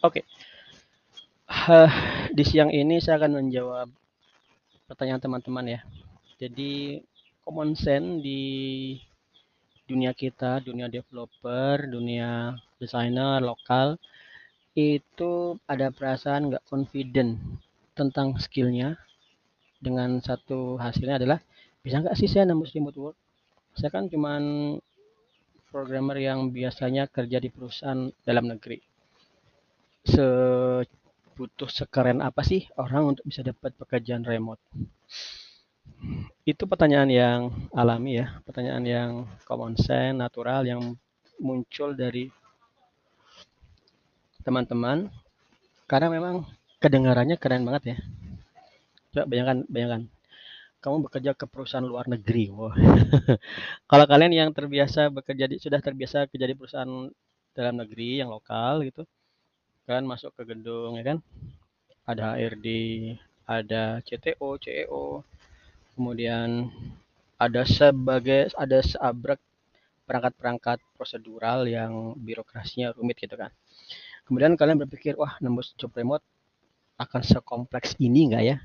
Oke. Hah, di siang ini saya akan menjawab pertanyaan teman-teman ya. Jadi common sense di dunia kita, dunia developer, dunia desainer lokal itu ada perasaan nggak confident tentang skillnya dengan satu hasilnya adalah bisa nggak sih saya nembus remote work saya kan cuman programmer yang biasanya kerja di perusahaan dalam negeri se butuh sekeren apa sih orang untuk bisa dapat pekerjaan remote? Itu pertanyaan yang alami ya pertanyaan yang common sense natural yang muncul dari teman-teman. Karena memang kedengarannya keren banget ya. Coba bayangkan bayangkan. Kamu bekerja ke perusahaan luar negeri wow. kalau kalian yang terbiasa bekerja di sudah terbiasa kerja di perusahaan dalam negeri yang lokal gitu kalian masuk ke gedung ya kan? Ada HRD ada CTO CEO kemudian ada sebagai ada seabrek perangkat-perangkat prosedural yang birokrasinya rumit gitu kan. Kemudian kalian berpikir wah nembus job remote akan sekompleks ini enggak ya?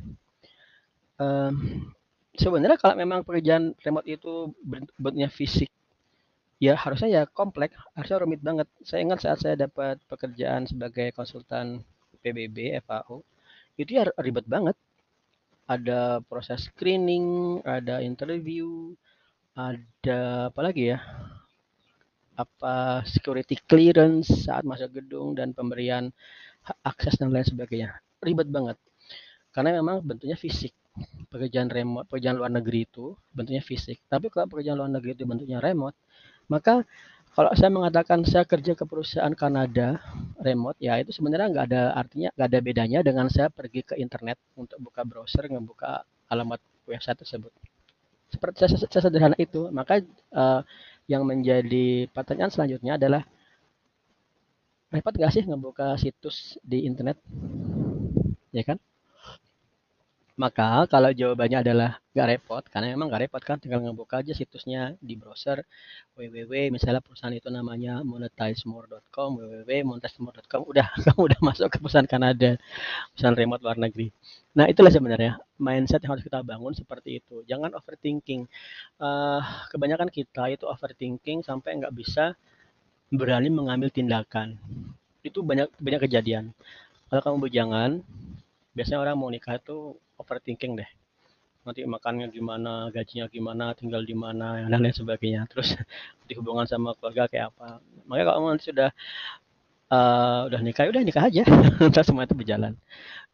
Um, sebenarnya kalau memang pekerjaan remote itu bentuknya fisik ya harusnya ya kompleks harusnya rumit banget. Saya ingat saat saya dapat pekerjaan sebagai konsultan PBB FAO itu ya ribet banget. Ada proses screening ada interview ada apa lagi ya? Apa security clearance saat masuk gedung dan pemberian akses dan lain sebagainya. Ribet banget. Karena memang bentuknya fisik. Pekerjaan remote pekerjaan luar negeri itu bentuknya fisik. Tapi kalau pekerjaan luar negeri itu bentuknya remote maka kalau saya mengatakan saya kerja ke perusahaan Kanada remote ya itu sebenarnya nggak ada artinya nggak ada bedanya dengan saya pergi ke internet untuk buka browser ngebuka alamat website tersebut seperti sederhana itu maka uh, yang menjadi pertanyaan selanjutnya adalah repot gak sih ngebuka situs di internet? Ya kan? Maka kalau jawabannya adalah gak repot, karena memang gak repot kan, tinggal ngebuka aja situsnya di browser www, misalnya perusahaan itu namanya monetizemore.com, www.monetizemore.com, udah kamu udah masuk ke perusahaan Kanada, perusahaan remote luar negeri. Nah itulah sebenarnya mindset yang harus kita bangun seperti itu. Jangan overthinking. Uh, kebanyakan kita itu overthinking sampai nggak bisa berani mengambil tindakan. Itu banyak banyak kejadian. Kalau kamu bujangan, biasanya orang mau nikah itu overthinking deh nanti makannya gimana, gajinya gimana, tinggal di mana, dan lain sebagainya. Terus di hubungan sama keluarga kayak apa. Makanya kalau nanti sudah uh, udah nikah, udah nikah aja, ntar semua itu berjalan.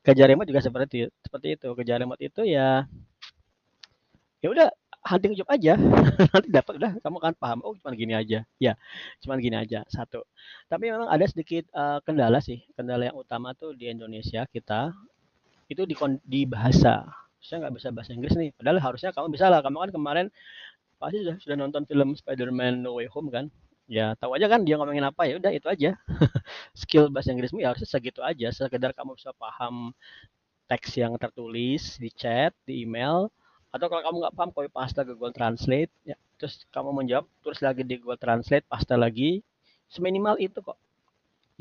Kerja remote juga seperti seperti itu. Kerja remote itu ya ya udah hunting job aja nanti dapat udah kamu kan paham oh cuma gini aja ya cuma gini aja satu tapi memang ada sedikit uh, kendala sih kendala yang utama tuh di Indonesia kita itu di, di bahasa. Saya nggak bisa bahasa Inggris nih. Padahal harusnya kamu bisa lah. Kamu kan kemarin pasti sudah sudah nonton film Spider-Man No Way Home kan? Ya tahu aja kan dia ngomongin apa. Ya udah itu aja. Skill bahasa Inggrismu ya harusnya segitu aja. Sekedar kamu bisa paham teks yang tertulis di chat di email. Atau kalau kamu nggak paham copy paste ke Google Translate. Ya terus kamu menjawab terus lagi di Google Translate paste lagi. Seminimal itu kok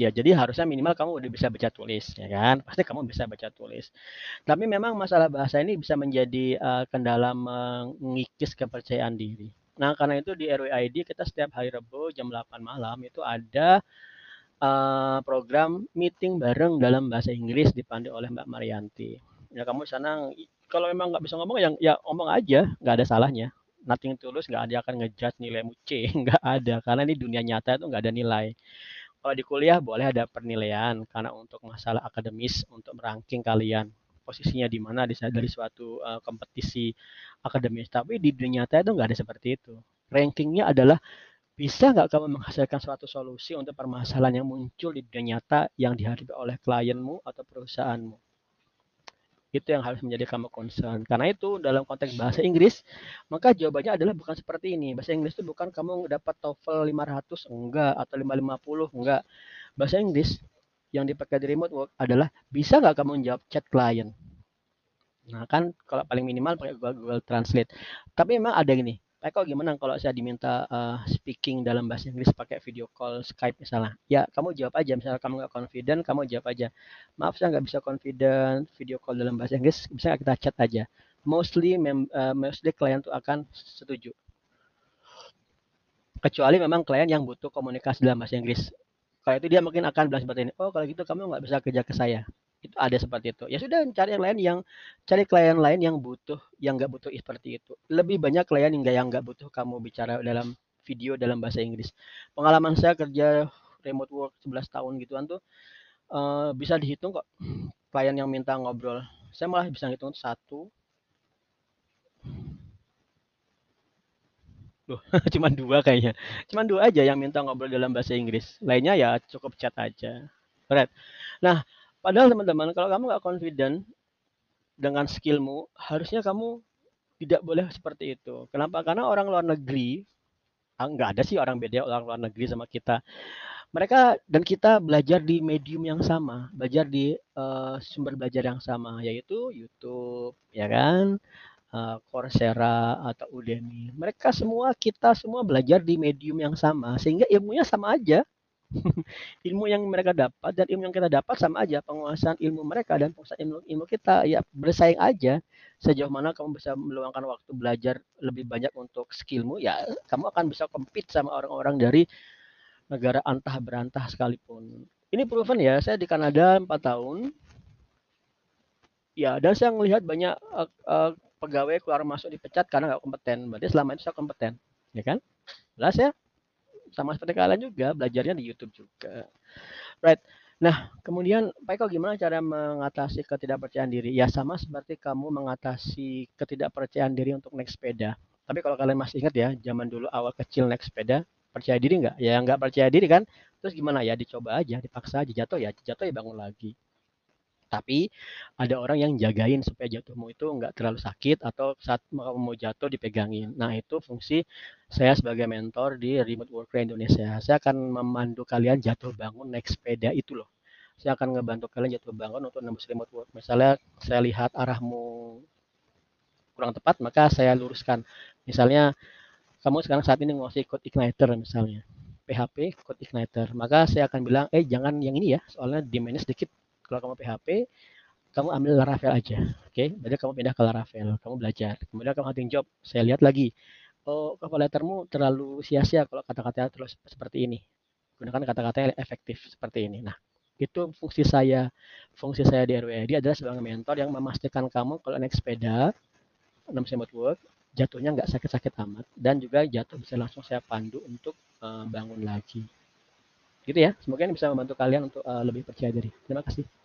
ya jadi harusnya minimal kamu udah bisa baca tulis ya kan? Pasti kamu bisa baca tulis. Tapi memang masalah bahasa ini bisa menjadi uh, kendala mengikis kepercayaan diri. Nah karena itu di RWID kita setiap hari Rabu jam 8 malam itu ada uh, program meeting bareng dalam bahasa Inggris dipandu oleh Mbak Marianti. Ya kamu sana kalau memang nggak bisa ngomong yang ya ngomong aja nggak ada salahnya. Nothing tulus nggak ada akan ngejudge nilaimu C nggak ada. Karena ini dunia nyata itu nggak ada nilai kalau di kuliah boleh ada penilaian karena untuk masalah akademis untuk meranking kalian posisinya di mana dari suatu uh, kompetisi akademis. Tapi di dunia nyata itu nggak ada seperti itu. Rankingnya adalah bisa nggak kamu menghasilkan suatu solusi untuk permasalahan yang muncul di dunia nyata yang dihadapi oleh klienmu atau perusahaanmu itu yang harus menjadi kamu concern. Karena itu dalam konteks bahasa Inggris, maka jawabannya adalah bukan seperti ini. Bahasa Inggris itu bukan kamu dapat TOEFL 500 enggak atau 550 enggak. Bahasa Inggris yang dipakai di remote work adalah bisa nggak kamu menjawab chat klien. Nah kan kalau paling minimal pakai Google, Google Translate. Tapi memang ada gini, Pak Eko gimana kalau saya diminta uh, speaking dalam bahasa Inggris pakai video call Skype misalnya? Ya, kamu jawab aja. Misalnya kamu nggak confident, kamu jawab aja. Maaf saya nggak bisa confident video call dalam bahasa Inggris, bisa kita chat aja. Mostly, mem, uh, mostly klien tuh akan setuju. Kecuali memang klien yang butuh komunikasi dalam bahasa Inggris. Kalau itu dia mungkin akan bilang seperti ini, oh kalau gitu kamu nggak bisa kerja ke saya itu ada seperti itu ya sudah cari yang lain yang cari klien lain yang butuh yang nggak butuh seperti itu lebih banyak klien yang nggak yang nggak butuh kamu bicara dalam video dalam bahasa Inggris pengalaman saya kerja remote work 11 tahun gituan tuh uh, bisa dihitung kok klien yang minta ngobrol saya malah bisa ngitung satu Loh, cuma dua kayaknya. Cuma dua aja yang minta ngobrol dalam bahasa Inggris. Lainnya ya cukup chat aja. Right. Nah, Padahal teman-teman, kalau kamu nggak confident dengan skillmu, harusnya kamu tidak boleh seperti itu. Kenapa? Karena orang luar negeri, ah, nggak ada sih orang beda orang luar negeri sama kita. Mereka dan kita belajar di medium yang sama, belajar di uh, sumber belajar yang sama, yaitu YouTube, ya kan, uh, Coursera atau Udemy. Mereka semua kita semua belajar di medium yang sama, sehingga ilmunya sama aja. ilmu yang mereka dapat dan ilmu yang kita dapat sama aja penguasaan ilmu mereka dan penguasaan ilmu, ilmu kita. Ya bersaing aja. Sejauh mana kamu bisa meluangkan waktu belajar lebih banyak untuk skillmu ya kamu akan bisa compete sama orang-orang dari negara antah berantah sekalipun. Ini proven ya saya di Kanada 4 tahun. Ya dan saya melihat banyak uh, uh, pegawai keluar masuk dipecat karena nggak kompeten. Berarti selama itu saya kompeten ya kan? Jelas ya sama seperti kalian juga belajarnya di YouTube juga. Right. Nah, kemudian Pak Eko gimana cara mengatasi ketidakpercayaan diri? Ya sama seperti kamu mengatasi ketidakpercayaan diri untuk naik sepeda. Tapi kalau kalian masih ingat ya, zaman dulu awal kecil naik sepeda, percaya diri nggak? Ya nggak percaya diri kan? Terus gimana ya? Dicoba aja, dipaksa aja, jatuh ya, jatuh ya bangun lagi. Tapi ada orang yang jagain supaya jatuhmu itu nggak terlalu sakit atau saat mau jatuh dipegangin. Nah itu fungsi saya sebagai mentor di Remote Worker Indonesia. Saya akan memandu kalian jatuh bangun naik sepeda itu loh. Saya akan ngebantu kalian jatuh bangun untuk nembus remote work. Misalnya saya lihat arahmu kurang tepat, maka saya luruskan. Misalnya kamu sekarang saat ini menguasai code igniter misalnya. PHP code igniter. Maka saya akan bilang, eh jangan yang ini ya, soalnya demandnya sedikit kalau kamu PHP kamu ambil Laravel aja oke? Okay? berarti kamu pindah ke Laravel kamu belajar. Kemudian kamu hunting job saya lihat lagi. Oh cover lettermu terlalu sia-sia kalau kata-katanya terus seperti ini. Gunakan kata-kata yang efektif seperti ini. Nah itu fungsi saya. Fungsi saya di RWD adalah sebagai mentor yang memastikan kamu kalau naik sepeda enam semut work jatuhnya nggak sakit-sakit amat dan juga jatuh bisa langsung saya pandu untuk uh, bangun lagi. Gitu ya. Semoga ini bisa membantu kalian untuk uh, lebih percaya diri. Terima kasih